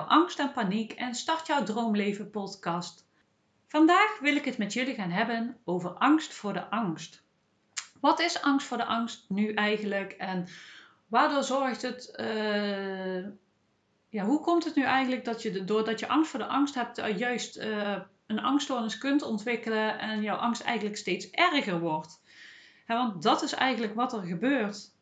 angst en paniek en start jouw droomleven podcast. Vandaag wil ik het met jullie gaan hebben over angst voor de angst. Wat is angst voor de angst nu eigenlijk en waardoor zorgt het, uh, ja, hoe komt het nu eigenlijk dat je doordat je angst voor de angst hebt, uh, juist uh, een angststoornis kunt ontwikkelen en jouw angst eigenlijk steeds erger wordt? want dat is eigenlijk wat er gebeurt.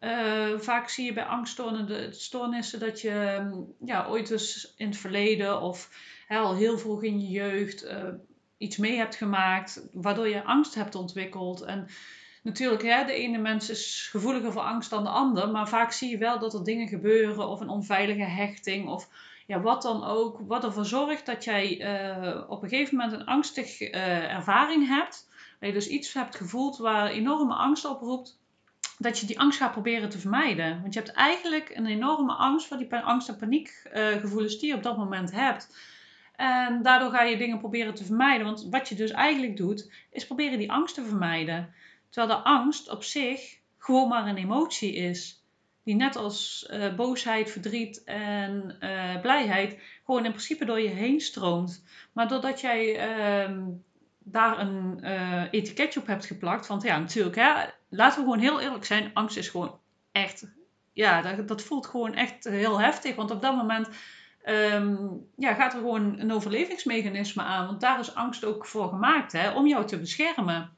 Uh, vaak zie je bij angststoornissen dat je mm, ja, ooit dus in het verleden of hè, al heel vroeg in je jeugd uh, iets mee hebt gemaakt, waardoor je angst hebt ontwikkeld. En natuurlijk, hè, de ene mens is gevoeliger voor angst dan de ander, maar vaak zie je wel dat er dingen gebeuren of een onveilige hechting of ja, wat dan ook, wat ervoor zorgt dat jij uh, op een gegeven moment een angstige ervaring hebt. Dat je dus iets hebt gevoeld waar enorme angst oproept dat je die angst gaat proberen te vermijden. Want je hebt eigenlijk een enorme angst voor die angst- en paniekgevoelens die je op dat moment hebt. En daardoor ga je dingen proberen te vermijden. Want wat je dus eigenlijk doet, is proberen die angst te vermijden. Terwijl de angst op zich gewoon maar een emotie is. Die net als uh, boosheid, verdriet en uh, blijheid gewoon in principe door je heen stroomt. Maar doordat jij ehm, daar een uh, etiketje op hebt geplakt. Want ja, natuurlijk, hè, laten we gewoon heel eerlijk zijn. Angst is gewoon echt, ja, dat, dat voelt gewoon echt heel heftig. Want op dat moment um, ja, gaat er gewoon een overlevingsmechanisme aan. Want daar is angst ook voor gemaakt, hè, om jou te beschermen.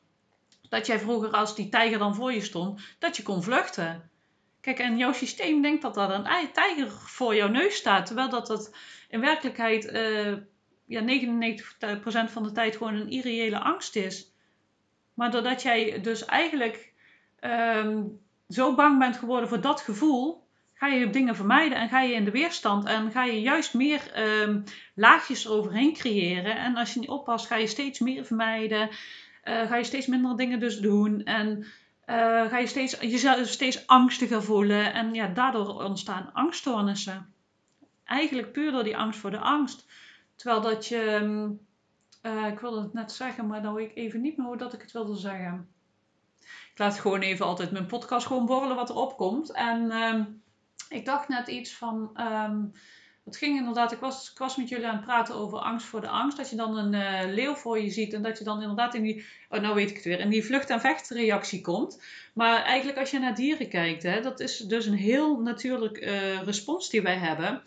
Dat jij vroeger, als die tijger dan voor je stond, dat je kon vluchten. Kijk, en jouw systeem denkt dat er een tijger voor jouw neus staat. Terwijl dat, in werkelijkheid uh, ja, 99% van de tijd gewoon een irreële angst is. Maar doordat jij dus eigenlijk um, zo bang bent geworden voor dat gevoel, ga je dingen vermijden en ga je in de weerstand en ga je juist meer um, laagjes eroverheen creëren. En als je niet oppast, ga je steeds meer vermijden, uh, ga je steeds minder dingen dus doen en uh, ga je steeds, jezelf steeds angstiger voelen. En ja, daardoor ontstaan angststoornissen. Eigenlijk puur door die angst voor de angst. Terwijl dat je, uh, ik wilde het net zeggen, maar dan weet ik even niet meer hoe dat ik het wilde zeggen. Ik laat gewoon even altijd mijn podcast gewoon borrelen wat er opkomt. En um, ik dacht net iets van, um, het ging inderdaad, ik was, ik was met jullie aan het praten over angst voor de angst. Dat je dan een uh, leeuw voor je ziet en dat je dan inderdaad in die, oh nou weet ik het weer, in die vlucht- en vechtreactie komt. Maar eigenlijk als je naar dieren kijkt, hè, dat is dus een heel natuurlijk uh, respons die wij hebben.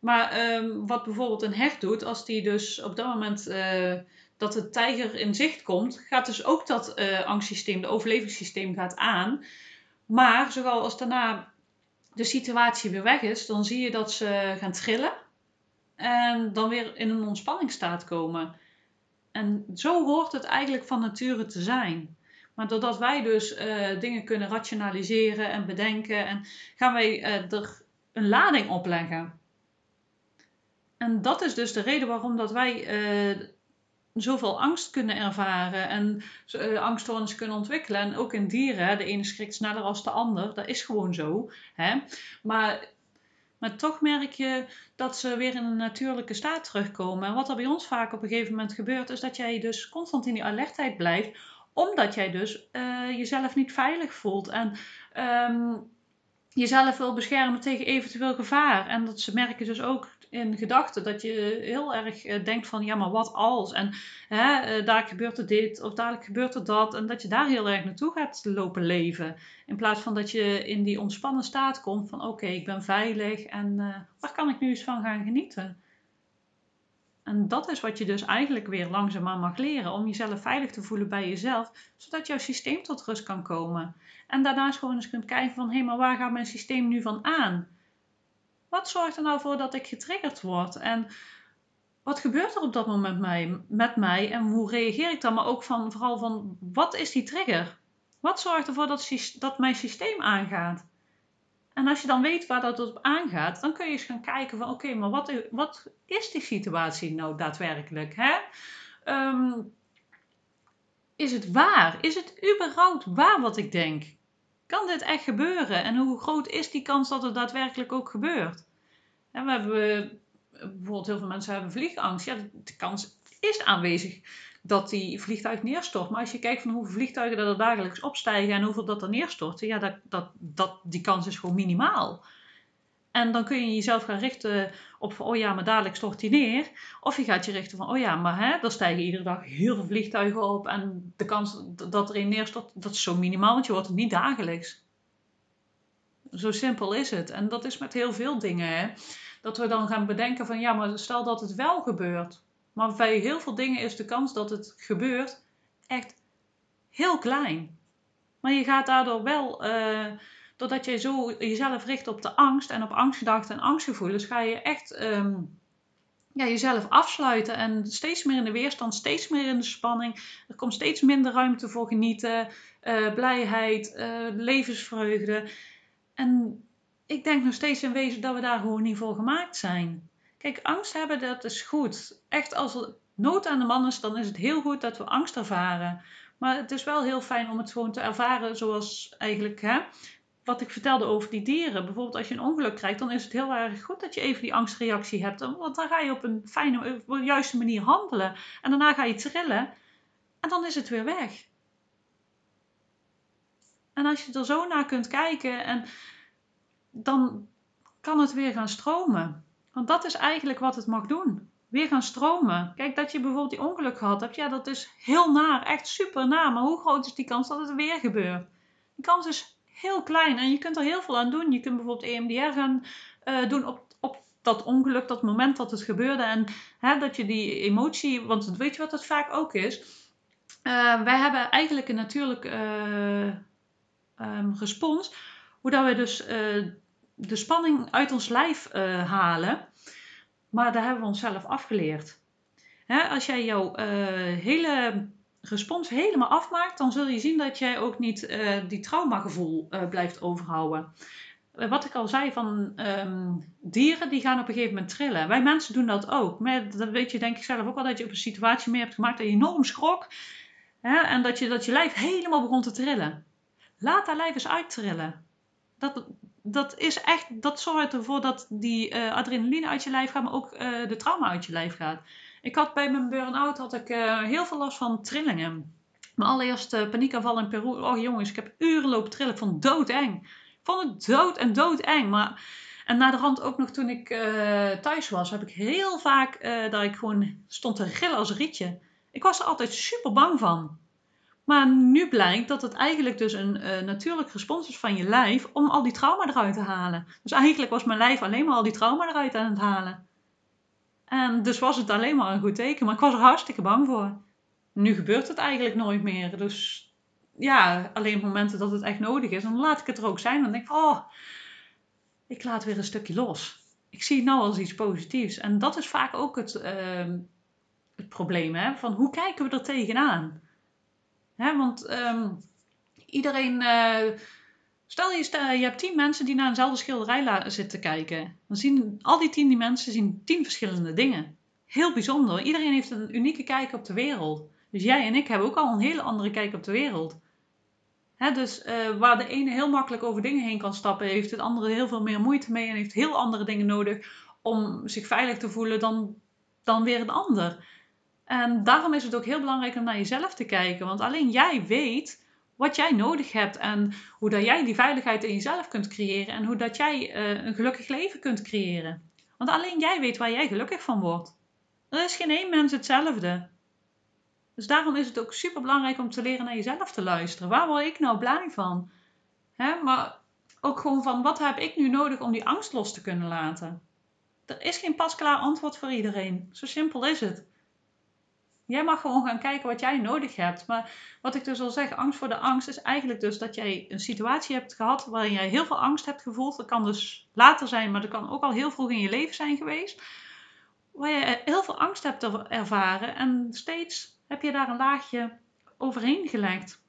Maar um, wat bijvoorbeeld een hert doet, als die dus op dat moment uh, dat de tijger in zicht komt, gaat dus ook dat uh, angstsysteem, de overlevingssysteem gaat aan. Maar zowel als daarna de situatie weer weg is, dan zie je dat ze gaan trillen en dan weer in een ontspanningsstaat komen. En zo hoort het eigenlijk van nature te zijn. Maar doordat wij dus uh, dingen kunnen rationaliseren en bedenken, en gaan wij er een lading opleggen. En dat is dus de reden waarom dat wij uh, zoveel angst kunnen ervaren en uh, kunnen ontwikkelen. En ook in dieren, de ene schrikt sneller als de ander. Dat is gewoon zo. Hè? Maar, maar toch merk je dat ze weer in een natuurlijke staat terugkomen. En wat er bij ons vaak op een gegeven moment gebeurt, is dat jij dus constant in die alertheid blijft, omdat jij dus uh, jezelf niet veilig voelt. En um, jezelf wil beschermen tegen eventueel gevaar. En dat ze merken dus ook in gedachten dat je heel erg eh, denkt van ja, maar wat als? En hè, eh, daar gebeurt er dit of daar gebeurt er dat. En dat je daar heel erg naartoe gaat lopen leven. In plaats van dat je in die ontspannen staat komt van oké, ik ben veilig en uh, waar kan ik nu eens van gaan genieten? En dat is wat je dus eigenlijk weer langzaamaan mag leren. Om jezelf veilig te voelen bij jezelf. Zodat jouw systeem tot rust kan komen. En daarnaast gewoon eens kunt kijken van... Hé, hey, maar waar gaat mijn systeem nu van aan? Wat zorgt er nou voor dat ik getriggerd word? En wat gebeurt er op dat moment met mij? En hoe reageer ik dan? Maar ook van, vooral van, wat is die trigger? Wat zorgt ervoor dat, dat mijn systeem aangaat? En als je dan weet waar dat op aangaat, dan kun je eens gaan kijken van oké, maar wat, wat is die situatie nou daadwerkelijk? Hè? Um, is het waar? Is het überhaupt waar wat ik denk? Kan dit echt gebeuren? En hoe groot is die kans dat het daadwerkelijk ook gebeurt? En we hebben bijvoorbeeld heel veel mensen hebben vliegangst. Ja, de kans is aanwezig dat die vliegtuig neerstort. Maar als je kijkt van hoeveel vliegtuigen er dagelijks opstijgen en hoeveel dat er neerstort, ja, dat, dat, dat, die kans is gewoon minimaal. En dan kun je jezelf gaan richten op van, oh ja, maar dadelijk stort hij neer. Of je gaat je richten van, oh ja, maar hè, er stijgen iedere dag heel veel vliegtuigen op. En de kans dat er een neerstort, dat is zo minimaal, want je wordt het niet dagelijks. Zo simpel is het. En dat is met heel veel dingen. Hè? Dat we dan gaan bedenken van, ja, maar stel dat het wel gebeurt. Maar bij heel veel dingen is de kans dat het gebeurt echt heel klein. Maar je gaat daardoor wel... Uh, doordat je zo jezelf richt op de angst en op angstgedachten en angstgevoelens, ga je echt ehm, ja, jezelf afsluiten en steeds meer in de weerstand, steeds meer in de spanning. Er komt steeds minder ruimte voor genieten, uh, blijheid, uh, levensvreugde. En ik denk nog steeds in wezen dat we daar gewoon niet voor gemaakt zijn. Kijk, angst hebben, dat is goed. Echt, als er nood aan de man is, dan is het heel goed dat we angst ervaren. Maar het is wel heel fijn om het gewoon te ervaren zoals eigenlijk hè, wat ik vertelde over die dieren. Bijvoorbeeld als je een ongeluk krijgt, dan is het heel erg goed dat je even die angstreactie hebt. Want dan ga je op een fijne, op juiste manier handelen. En daarna ga je trillen. En dan is het weer weg. En als je er zo naar kunt kijken, en dan kan het weer gaan stromen. Want dat is eigenlijk wat het mag doen. Weer gaan stromen. Kijk, dat je bijvoorbeeld die ongeluk gehad hebt, ja, dat is heel naar, echt super naar. Maar hoe groot is die kans dat het weer gebeurt? Die kans is heel klein en je kunt er heel veel aan doen. Je kunt bijvoorbeeld EMDR gaan uh, doen op, op dat ongeluk, dat moment dat het gebeurde. En hè, dat je die emotie, want weet je wat het vaak ook is? Uh, wij hebben eigenlijk een natuurlijke uh, um, respons, hoe dat we dus de spanning uit ons lijf halen. Maar daar hebben we onszelf afgeleerd. Hè, als jij jouw hele respons helemaal afmaakt, dan zul je zien dat jij ook niet uh, die traumagevoel blijft overhouden. Wat ik al zei van um, dieren, die gaan op een gegeven moment trillen. Wij mensen doen dat ook. Maar dat weet je denk ik zelf ook wel, dat je op een situatie mee hebt gemaakt dat je enorm schrok. Hè, en dat je, dat je lijf helemaal begon te trillen. Laat dat lijf eens uittrillen. Dat, dat is echt, dat zorgt ervoor dat die adrenaline uit je lijf gaat, maar ook de trauma uit je lijf gaat. Ik had bij mijn burn-out had ik, uh, heel veel last van trillingen. Mijn allereerste paniekaanval in Peru. Oh jongens, ik heb uren lopen trillen. Ik vond het doodeng. Ik vond het dood en doodeng. Maar, en na de rand ook nog toen ik thuis was, heb ik heel vaak dat ik gewoon stond te gillen als rietje. Ik was er altijd super bang van. Maar nu blijkt dat het eigenlijk dus een uh, natuurlijk respons is van je lijf om al die trauma eruit te halen. Dus eigenlijk was mijn lijf alleen maar al die trauma eruit aan het halen. En dus was het alleen maar een goed teken. Maar ik was er hartstikke bang voor. Nu gebeurt het eigenlijk nooit meer. Dus ja, alleen op momenten dat het echt nodig is. Dan laat ik het er ook zijn. Dan denk ik, oh, ik laat weer een stukje los. Ik zie het nou als iets positiefs. En dat is vaak ook het, uh, het probleem. Hè? Van hoe kijken we er tegenaan? Hè, want um, iedereen... Uh, Stel je, stel, je hebt tien mensen die naar eenzelfde schilderij zitten kijken. Dan zien al die tien die mensen zien tien verschillende dingen. Heel bijzonder. Iedereen heeft een unieke kijk op de wereld. Dus jij en ik hebben ook al een hele andere kijk op de wereld. dus uh, waar de ene heel makkelijk over dingen heen kan stappen, heeft het andere heel veel meer moeite mee en heeft heel andere dingen nodig om zich veilig te voelen dan, dan weer een ander. En daarom is het ook heel belangrijk om naar jezelf te kijken, want alleen jij weet wat jij nodig hebt en hoe dat jij die veiligheid in jezelf kunt creëren en hoe dat jij uh, een gelukkig leven kunt creëren. Want alleen jij weet waar jij gelukkig van wordt. Er is geen één mens hetzelfde. Dus daarom is het ook super belangrijk om te leren naar jezelf te luisteren. Waar word ik nou blij van? Maar ook gewoon van wat heb ik nu nodig om die angst los te kunnen laten? Er is geen pasklaar antwoord voor iedereen. Zo simpel is het. Jij mag gewoon gaan kijken wat jij nodig hebt. Maar wat ik dus al zeg, angst voor de angst is eigenlijk dus dat jij een situatie hebt gehad waarin jij heel veel angst hebt gevoeld. Dat kan dus later zijn, maar dat kan ook al heel vroeg in je leven zijn geweest. Waar je heel veel angst hebt ervaren en steeds heb je daar een laagje overheen gelegd.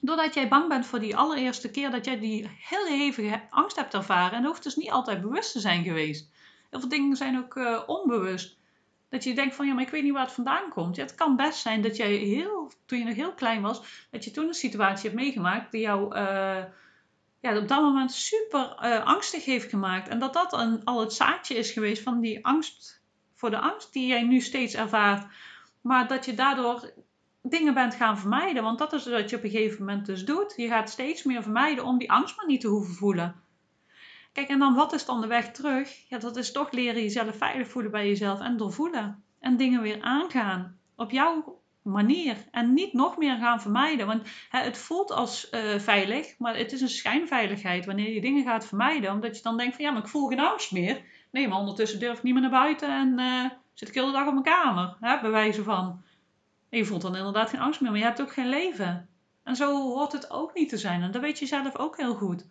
Doordat jij bang bent voor die allereerste keer dat jij die heel hevige angst hebt ervaren. En dat hoeft dus niet altijd bewust te zijn geweest. Heel veel dingen zijn ook uh, onbewust. Dat je denkt van ja, maar ik weet niet waar het vandaan komt. Ja, het kan best zijn dat jij heel, toen je nog heel klein was, dat je toen een situatie hebt meegemaakt die jou uh, ja, op dat moment super uh, angstig heeft gemaakt. En dat dat een, al het zaadje is geweest van die angst voor de angst die jij nu steeds ervaart. Maar dat je daardoor dingen bent gaan vermijden. Want dat is wat je op een gegeven moment dus doet. Je gaat steeds meer vermijden om die angst maar niet te hoeven voelen. Kijk, en dan wat is dan de weg terug? Ja, dat is toch leren jezelf veilig voelen bij jezelf en doorvoelen. En dingen weer aangaan. Op jouw manier. En niet nog meer gaan vermijden. Want hè, het voelt als uh, veilig, maar het is een schijnveiligheid wanneer je dingen gaat vermijden. Omdat je dan denkt van ja, maar ik voel geen angst meer. Nee, maar ondertussen durf ik niet meer naar buiten en uh, zit ik de hele dag op mijn kamer. Hè, bij wijze van. En je voelt dan inderdaad geen angst meer, maar je hebt ook geen leven. En zo hoort het ook niet te zijn. En dat weet je zelf ook heel goed.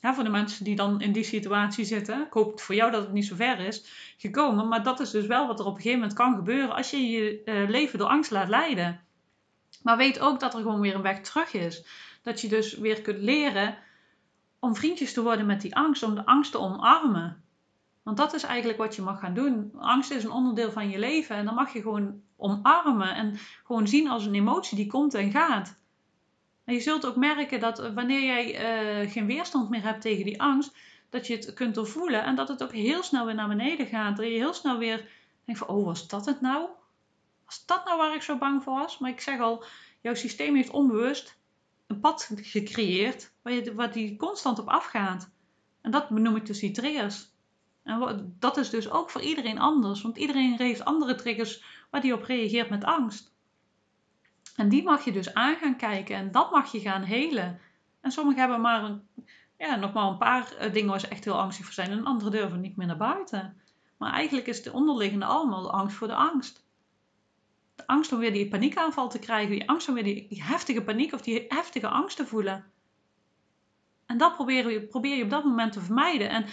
Ja, voor de mensen die dan in die situatie zitten. Ik hoop voor jou dat het niet zo ver is gekomen. Maar dat is dus wel wat er op een gegeven moment kan gebeuren als je je uh, leven door angst laat leiden. Maar weet ook dat er gewoon weer een weg terug is. Dat je dus weer kunt leren om vriendjes te worden met die angst. Om de angst te omarmen. Want dat is eigenlijk wat je mag gaan doen. Angst is een onderdeel van je leven. En dan mag je gewoon omarmen. En gewoon zien als een emotie die komt en gaat. En je zult ook merken dat wanneer jij uh, geen weerstand meer hebt tegen die angst, dat je het kunt doorvoelen en dat het ook heel snel weer naar beneden gaat. Dat je heel snel weer denkt van, oh, was dat het nou? Was dat nou waar ik zo bang voor was? Maar ik zeg al, jouw systeem heeft onbewust een pad gecreëerd waar, je, waar die constant op afgaat. En dat benoem ik dus die triggers. En dat is dus ook voor iedereen anders, want iedereen heeft andere triggers waar die op reageert met angst. En die mag je dus aan gaan kijken en dat mag je gaan helen. En sommigen hebben maar een, ja, nog maar een paar eh, dingen waar ze echt heel angstig voor zijn en anderen durven niet meer naar buiten. Maar eigenlijk is de onderliggende allemaal angst voor de angst. De angst om weer die paniekaanval te krijgen, die angst om weer die, heftige paniek of die heftige angst te voelen. En dat probeer je, probeer je op dat moment te vermijden. En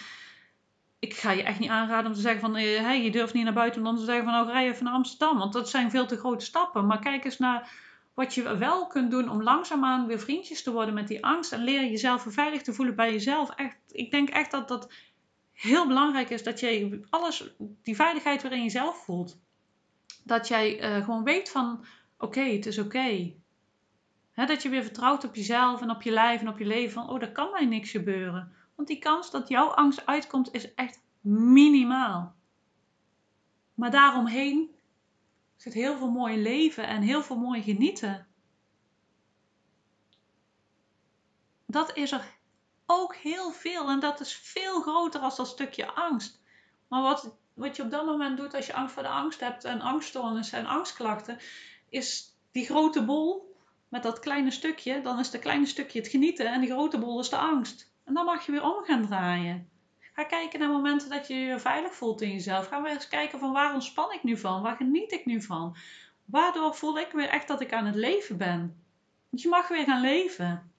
ik ga je echt niet aanraden om te zeggen van hey, eh, je durft niet naar buiten om dan te zeggen van nou rij even naar Amsterdam. Want dat zijn veel te grote stappen. Maar kijk eens naar wat je wel kunt doen om langzaamaan weer vriendjes te worden met die angst en leren jezelf veilig te voelen bij jezelf. Echt, ik denk echt dat dat heel belangrijk is dat je alles, die veiligheid weer in jezelf voelt. Dat jij uh, gewoon weet van oké, het is oké. Dat je weer vertrouwt op jezelf en op je lijf en op je leven. Van oh, er kan mij niks gebeuren. Want die kans dat jouw angst uitkomt is echt minimaal. Maar daaromheen zit heel veel mooi leven en heel veel mooi genieten. Dat is er ook heel veel en dat is veel groter als dat stukje angst. Maar wat, wat je op dat moment doet als je angst voor de angst hebt en angststoornissen en angstklachten, is die grote bol met dat kleine stukje, dan is dat kleine stukje het genieten en die grote bol is de angst. En dan mag je weer om gaan draaien. Ga kijken naar momenten dat je je veilig voelt in jezelf. Ga weer eens kijken van waar ontspan ik nu van? Waar geniet ik nu van? Waardoor voel ik weer echt dat ik aan het leven ben? Want je mag weer gaan leven.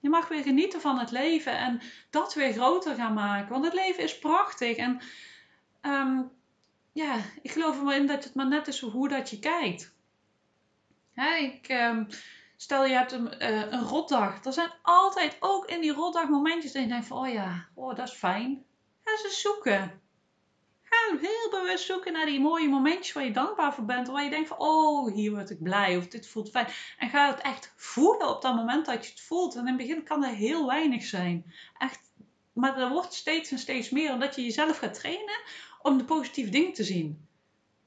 Je mag weer genieten van het leven en dat weer groter gaan maken. Want het leven is prachtig. En um, ja, ik geloof erin dat het maar net is hoe dat je kijkt. ik, um, Stel je hebt een, uh, rotdag. Er zijn altijd ook in die rotdag momentjes dat je denkt van, oh ja, oh, dat is fijn. Ga ze zoeken. Ga heel bewust zoeken naar die mooie momentjes waar je dankbaar voor bent. Waar je denkt van, oh, hier word ik blij. Of dit voelt fijn. En ga het echt voelen op dat moment dat je het voelt. En in het begin kan er heel weinig zijn. Echt, maar er wordt steeds en steeds meer. Omdat je jezelf gaat trainen om de positieve dingen te zien.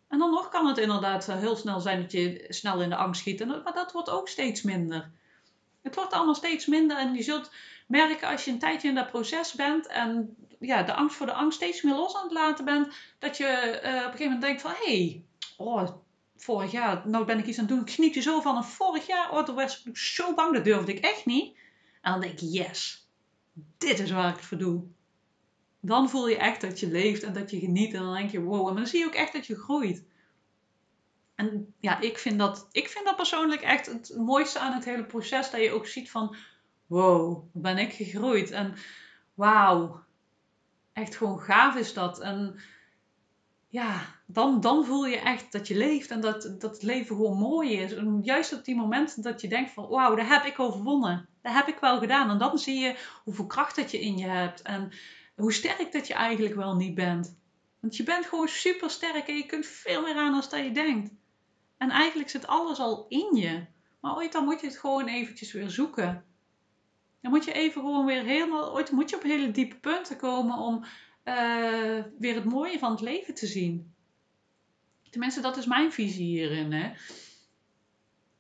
En dan nog kan het inderdaad heel snel zijn dat je snel in de angst schiet. Maar dat wordt ook steeds minder. Het wordt allemaal steeds minder en je zult merken als je een tijdje in dat proces bent en ja, de angst voor de angst steeds meer los aan het laten bent, dat je uh, op een gegeven moment denkt van hé, hey, oh, vorig jaar, nou ben ik iets aan het doen, ik je zo van. En vorig jaar, oh, toen was ik zo bang, dat durfde ik echt niet. En dan denk ik, yes, dit is waar ik het voor doe dan voel je echt dat je leeft en dat je geniet. En dan denk je, wow. En dan zie je ook echt dat je groeit. En ja, ik vind dat, ik vind dat persoonlijk echt het mooiste aan het hele proces. Dat je ook ziet van, wow, ben ik gegroeid. En wauw, echt gewoon gaaf is dat. En ja, dan, dan voel je echt dat je leeft en dat, dat het leven gewoon mooi is. En juist op die momenten dat je denkt van, wauw, dat heb ik overwonnen. Dat heb ik wel gedaan. En dan zie je hoeveel kracht dat je in je hebt. En hoe sterk dat je eigenlijk wel niet bent. Want je bent gewoon super sterk en je kunt veel meer aan dan dat je denkt. En eigenlijk zit alles al in je. Maar ooit dan moet je het gewoon eventjes weer zoeken. Dan moet je even gewoon weer helemaal, ooit moet je op hele diepe punten komen om uh, weer het mooie van het leven te zien. Tenminste, dat is mijn visie hierin. Hè?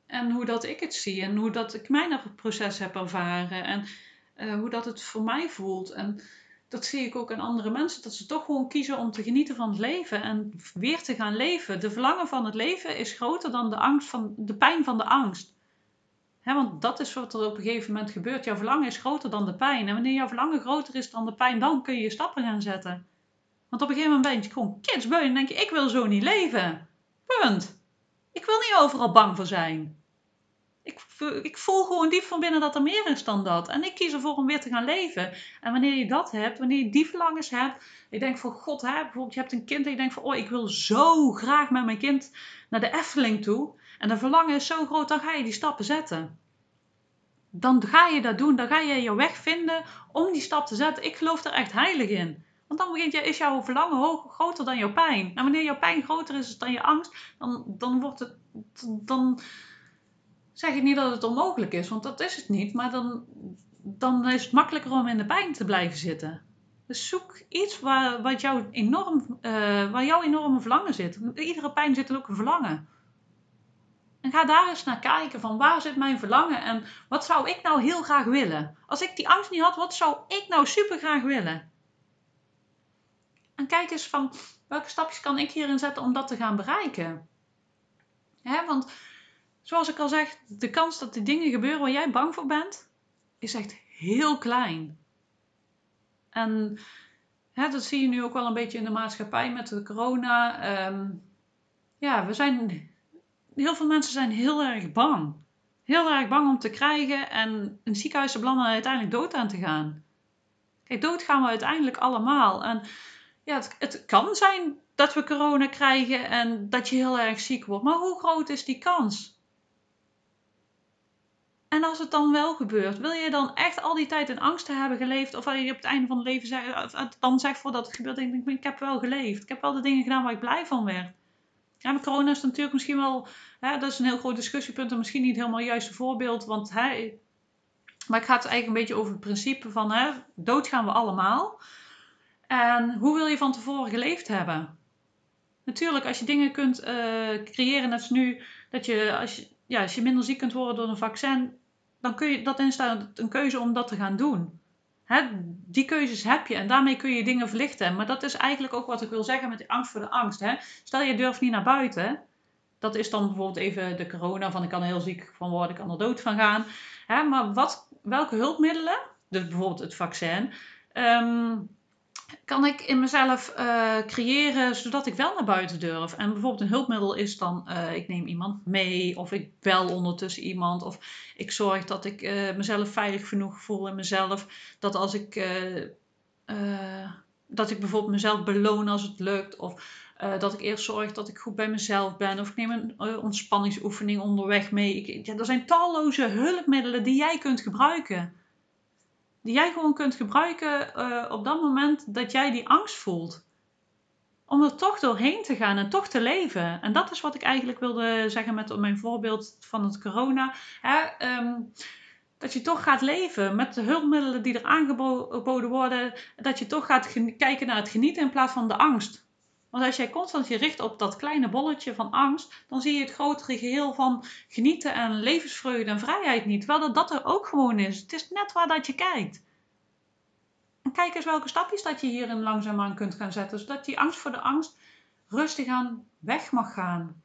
En hoe dat ik het zie en hoe dat ik mijn proces heb ervaren. En eh, hoe dat het voor mij voelt. En dat zie ik ook aan andere mensen, dat ze toch gewoon kiezen om te genieten van het leven en weer te gaan leven. De verlangen van het leven is groter dan de, angst van, de pijn van de angst. want dat is wat er op een gegeven moment gebeurt. Jouw verlangen is groter dan de pijn. En wanneer jouw verlangen groter is dan de pijn, dan kun je je stappen gaan zetten. Want op een gegeven moment ben je gewoon kidsbeu en denk je, ik wil zo niet leven. Punt. Ik wil niet overal bang voor zijn ik, ik voel gewoon diep van binnen dat er meer is dan dat. En ik kies ervoor om weer te gaan leven. En wanneer je dat hebt, wanneer je die verlangens hebt. Ik denk van God, hè, bijvoorbeeld je hebt een kind en je denkt van oh, ik wil zo graag met mijn kind naar de Efteling toe. En de verlangen is zo groot, dan ga je die stappen zetten. Dan ga je dat doen, dan ga je je weg vinden om die stap te zetten. Ik geloof er echt heilig in. Want dan begint je, is jouw verlangen hoog, groter dan jouw pijn. En wanneer jouw pijn groter is dan je angst, dan, dan wordt het. Dan, zeg ik niet dat het onmogelijk is, want dat is het niet. Maar dan, dan is het makkelijker om in de pijn te blijven zitten. Dus zoek iets waar, wat jou enorm, uh, waar jouw enorme verlangen zit. Iedere pijn zit er ook een verlangen. En ga daar eens naar kijken van waar zit mijn verlangen en wat zou ik nou heel graag willen? Als ik die angst niet had, wat zou ik nou super graag willen? En kijk eens van welke stapjes kan ik hierin zetten om dat te gaan bereiken? Hè, want zoals ik al zeg, de kans dat die dingen gebeuren waar jij bang voor bent, is echt heel klein. En hè, dat zie je nu ook wel een beetje in de maatschappij met de corona. Ehm, ja, we zijn, heel veel mensen zijn heel erg bang. Heel erg bang om te krijgen en een ziekenhuis te belanden en uiteindelijk dood aan te gaan. Kijk, dood gaan we uiteindelijk allemaal. En ja, het, het kan zijn dat we corona krijgen en dat je heel erg ziek wordt. Maar hoe groot is die kans? En als het dan wel gebeurt, wil je dan echt al die tijd in angst hebben geleefd? Of wil je op het einde van het leven zegt, dan zegt voordat het gebeurt, denk ik, ik heb wel geleefd. Ik heb wel de dingen gedaan waar ik blij van werd. Ja, met corona is natuurlijk misschien wel, hè, dat is een heel groot discussiepunt en misschien niet helemaal het juiste voorbeeld. Want hè, maar ik ga het eigenlijk een beetje over het principe van hè, dood gaan we allemaal. En hoe wil je van tevoren geleefd hebben? Natuurlijk, als je dingen kunt uh, creëren, net als nu, dat je als, je ja, als je minder ziek kunt worden door een vaccin, dan kun je dat instellen een keuze om dat te gaan doen. Hè, die keuzes heb je en daarmee kun je dingen verlichten. Maar dat is eigenlijk ook wat ik wil zeggen met die angst voor de angst. Hè. Stel je durft niet naar buiten. Dat is dan bijvoorbeeld even de corona van ik kan heel ziek van worden, ik kan er dood van gaan. Hè, maar wat, welke hulpmiddelen, dus bijvoorbeeld het vaccin, ehm, kan ik in mezelf uh, creëren zodat ik wel naar buiten durf. En bijvoorbeeld een hulpmiddel is dan, uh, ik neem iemand mee of ik bel ondertussen iemand of ik zorg dat ik uh, mezelf veilig genoeg voel in mezelf. Dat als ik, dat ik bijvoorbeeld mezelf beloon als het lukt of dat ik eerst zorg dat ik goed bij mezelf ben of ik neem een ontspanningsoefening onderweg mee. Ja, er zijn talloze hulpmiddelen die jij kunt gebruiken die jij gewoon kunt gebruiken uh, op dat moment dat jij die angst voelt. Om er toch doorheen te gaan en toch te leven. En dat is wat ik eigenlijk wilde zeggen met mijn voorbeeld van het corona. Hè, um, dat je toch gaat leven met de hulpmiddelen die er aangeboden worden. Dat je toch gaat kijken naar het genieten in plaats van de angst. Want als jij constant je richt op dat kleine bolletje van angst, dan zie je het grotere geheel van genieten en levensvreugde en vrijheid niet. Terwijl dat, dat er ook gewoon is. Het is net waar dat je kijkt. En kijk eens welke stapjes dat je hierin langzaamaan kunt gaan zetten, zodat die angst voor de angst rustig aan weg mag gaan.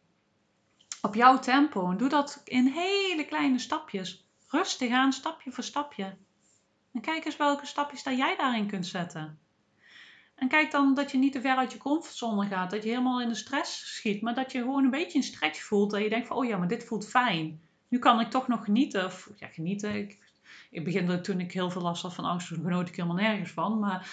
Op jouw tempo. En doe dat in hele kleine stapjes. Rustig aan, stapje voor stapje. En kijk eens welke stapjes dat jij daarin kunt zetten. En kijk dan dat je niet te ver uit je comfortzone gaat. Dat je helemaal in de stress schiet. Maar dat je gewoon een beetje een stretch voelt. Dat je denkt van, oh ja, maar dit voelt fijn. Nu kan ik toch nog genieten. Of ja, genieten. Ik, ik begin toen ik heel veel last had van angst. Toen genoot ik helemaal nergens van. Maar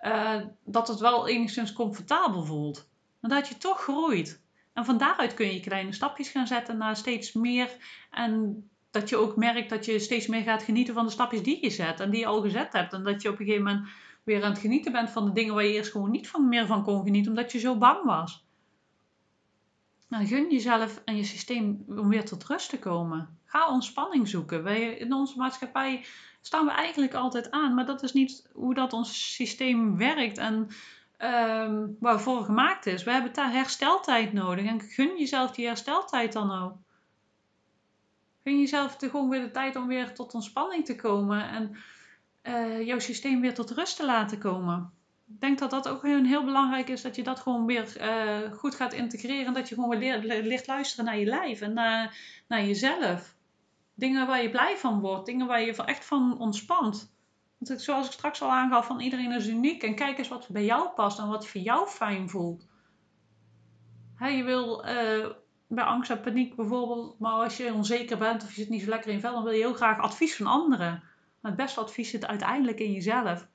uh, dat het wel enigszins comfortabel voelt. Maar dat je toch groeit. En van daaruit kun je kleine stapjes gaan zetten naar steeds meer. En dat je ook merkt dat je steeds meer gaat genieten van de stapjes die je zet. En die je al gezet hebt. En dat je op een gegeven moment weer aan het genieten bent van de dingen waar je eerst gewoon niet van meer van kon genieten, omdat je zo bang was. Nou, gun jezelf en je systeem om weer tot rust te komen. Ga ontspanning zoeken. Wij, in onze maatschappij staan we eigenlijk altijd aan, maar dat is niet hoe dat ons systeem werkt en uh, waarvoor gemaakt is. We hebben hersteltijd nodig en gun jezelf die hersteltijd dan ook. Gun jezelf de, gewoon weer de tijd om weer tot ontspanning te komen en eh, jouw systeem weer tot rust te laten komen. Ik denk dat dat ook heel, belangrijk is, dat je dat gewoon weer uh, goed gaat integreren. Dat je gewoon weer leert, luisteren naar je lijf en naar, naar jezelf. Dingen waar je blij van wordt, dingen waar je echt van ontspant. Want zoals ik straks al aangaf, van iedereen is uniek. En kijk eens wat bij jou past en wat voor jou fijn voelt. je wil uh, bij angst en paniek bijvoorbeeld, maar als je onzeker bent of je zit niet zo lekker in vel, dan wil je heel graag advies van anderen. Maar het beste advies zit uiteindelijk in jezelf.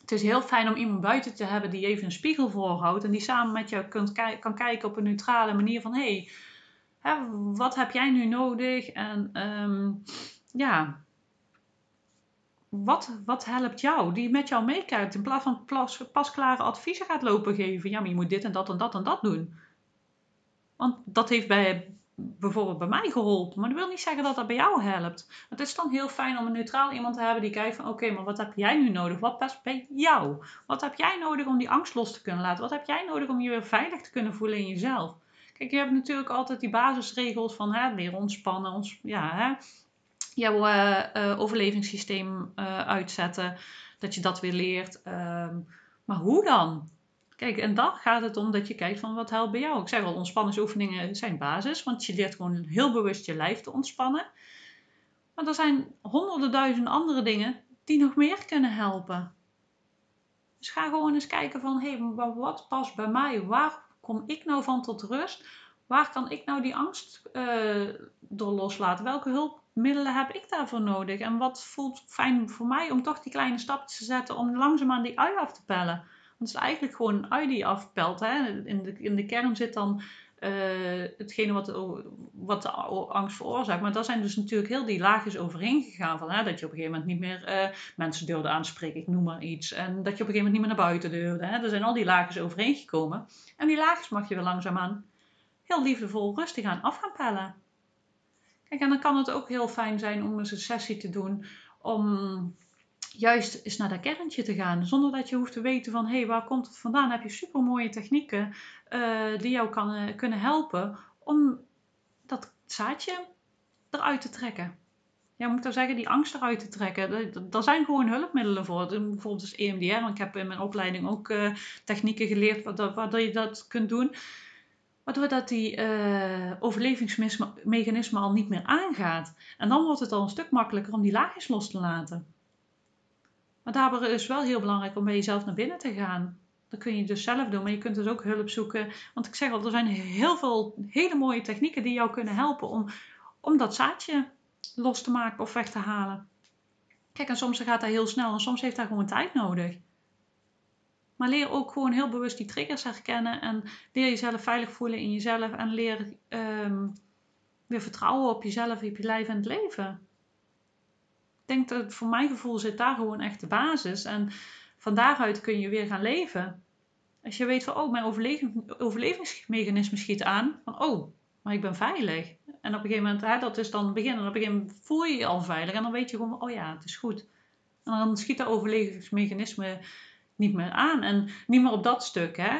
Het is heel fijn om iemand buiten te hebben die even een spiegel voorhoudt en die samen met jou kunt kan kijken op een neutrale manier van hé, hey, wat heb jij nu nodig? En um, ja, wat, wat helpt jou? Die met jou meekijkt. In plaats van pas, pasklare adviezen gaat lopen geven. Ja, maar je moet dit en dat en dat en dat doen. Want dat heeft bij, bijvoorbeeld bij mij geholpen. Maar dat wil niet zeggen dat dat bij jou helpt. Het is dan heel fijn om een neutraal iemand te hebben die kijkt van... Oké, maar wat heb jij nu nodig? Wat past bij jou? Wat heb jij nodig om die angst los te kunnen laten? Wat heb jij nodig om je weer veilig te kunnen voelen in jezelf? Kijk, je hebt natuurlijk altijd die basisregels van hè, leren ontspannen. Ons, ja, hè, jouw uh, overlevingssysteem uh, uitzetten. Dat je dat weer leert. Ehm, maar hoe dan? Kijk, en dan gaat het om dat je kijkt van wat helpt bij jou. Ik zeg al, ontspanningsoefeningen zijn basis. Want je leert gewoon heel bewust je lijf te ontspannen. Maar er zijn honderden duizend andere dingen die nog meer kunnen helpen. Dus ga gewoon eens kijken van, hé, hey, wat past bij mij? Waar kom ik nou van tot rust? Waar kan ik nou die angst uh, door loslaten? Welke hulpmiddelen heb ik daarvoor nodig? En wat voelt fijn voor mij om toch die kleine stapjes te zetten om langzaamaan die ui af te pellen? Het is eigenlijk gewoon een ui die afpelt. Hè? In, de, in de kern zit dan uh, hetgene wat, wat de angst veroorzaakt. Maar daar zijn dus natuurlijk heel die laagjes overheen gegaan. Van, hè, dat je op een gegeven moment niet meer uh, mensen durfde aanspreken, ik noem maar iets. En dat je op een gegeven moment niet meer naar buiten durfde. Hè. Er zijn al die laagjes overheen gekomen. En die laagjes mag je weer langzaamaan heel liefdevol rustig aan af gaan pellen. Kijk, en dan kan het ook heel fijn zijn om eens een sessie te doen om juist eens naar dat kerntje te gaan. Zonder dat je hoeft te weten van, hé, hey, waar komt het vandaan? heb je super mooie technieken uh, die jou kan, uh, kunnen helpen om dat zaadje eruit te trekken. Ja, moet ik dan zeggen, die angst eruit te trekken. Er zijn gewoon hulpmiddelen voor. Bijvoorbeeld dus EMDR. Want ik heb in mijn opleiding ook uh, technieken geleerd waardoor je dat kunt doen. Waardoor dat die uh, overlevingsmechanisme al niet meer aangaat. En dan wordt het al een stuk makkelijker om die laagjes los te laten. Maar daarbij is wel heel belangrijk om bij jezelf naar binnen te gaan. Dat kun je dus zelf doen, maar je kunt dus ook hulp zoeken. Want ik zeg al, er zijn heel veel hele mooie technieken die jou kunnen helpen om, om dat zaadje los te maken of weg te halen. Kijk, en soms gaat dat heel snel en soms heeft dat gewoon tijd nodig. Maar leer ook gewoon heel bewust die triggers herkennen en leer jezelf veilig voelen in jezelf en leer um, weer vertrouwen op jezelf, op je lijf en het leven. Denk dat voor mijn gevoel zit daar gewoon echt de basis en van daaruit kun je weer gaan leven. Als je weet van, oh, mijn overleving, overlevingsmechanisme schiet aan, van, oh, maar ik ben veilig. En op een gegeven moment, dat is dan beginnen, op een gegeven moment voel je je al veilig en dan weet je gewoon, oh ja, het is goed. En dan schiet dat overlevingsmechanisme niet meer aan. En niet meer op dat stuk. Hè?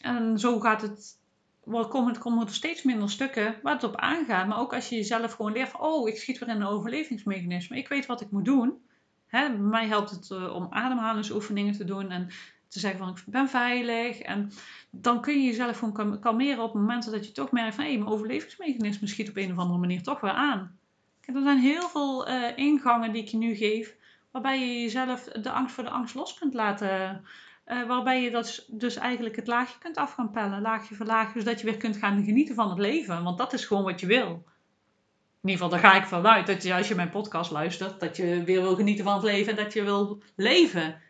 En zo gaat het. Komen, komen er steeds minder stukken waar het op aangaat. Maar ook als je jezelf gewoon leert van, oh, ik schiet weer in een overlevingsmechanisme. Ik weet wat ik moet doen. Hè? Mij helpt het uh, om ademhalingsoefeningen te doen en te zeggen van, ik ben veilig. En dan kun je jezelf gewoon kalmeren op momenten dat je toch merkt van, hé, hey, mijn overlevingsmechanisme schiet op een of andere manier toch weer aan. Er zijn heel veel uh, ingangen die ik je nu geef waarbij je jezelf de angst voor de angst los kunt laten. Uh, waarbij je dat dus eigenlijk het laagje kunt af gaan pellen, laagje voor laagje, zodat je weer kunt gaan genieten van het leven. Want dat is gewoon wat je wil. In ieder geval, daar ga ik vanuit dat je, als je mijn podcast luistert, dat je weer wil genieten van het leven en dat je wil leven.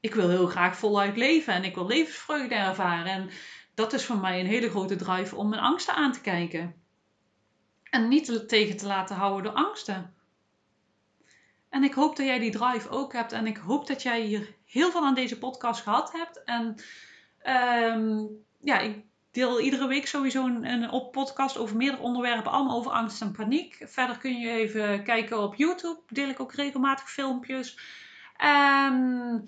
Ik wil heel graag voluit leven en ik wil levensvreugde ervaren. En dat is voor mij een hele grote drive om mijn angsten aan te kijken. En niet tegen te laten houden door angsten. En ik hoop dat jij die drive ook hebt. En ik hoop dat jij hier heel veel aan deze podcast gehad hebt. En um, ja, ik deel iedere week sowieso een, een podcast over meerdere onderwerpen. Allemaal over angst en paniek. Verder kun je even kijken op YouTube. Deel ik ook regelmatig filmpjes. En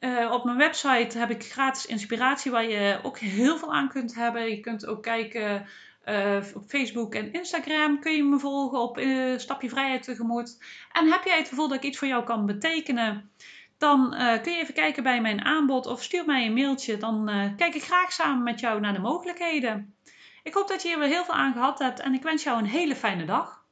uh, op mijn website heb ik gratis inspiratie waar je ook heel veel aan kunt hebben. Je kunt ook kijken Uh, op Facebook en Instagram kun je me volgen op uh, Stapje Vrijheid Tegemoet. En heb jij het gevoel dat ik iets voor jou kan betekenen? Dan uh, kun je even kijken bij mijn aanbod of stuur mij een mailtje. Dan kijk ik graag samen met jou naar de mogelijkheden. Ik hoop dat je hier weer heel veel aan gehad hebt en ik wens jou een hele fijne dag.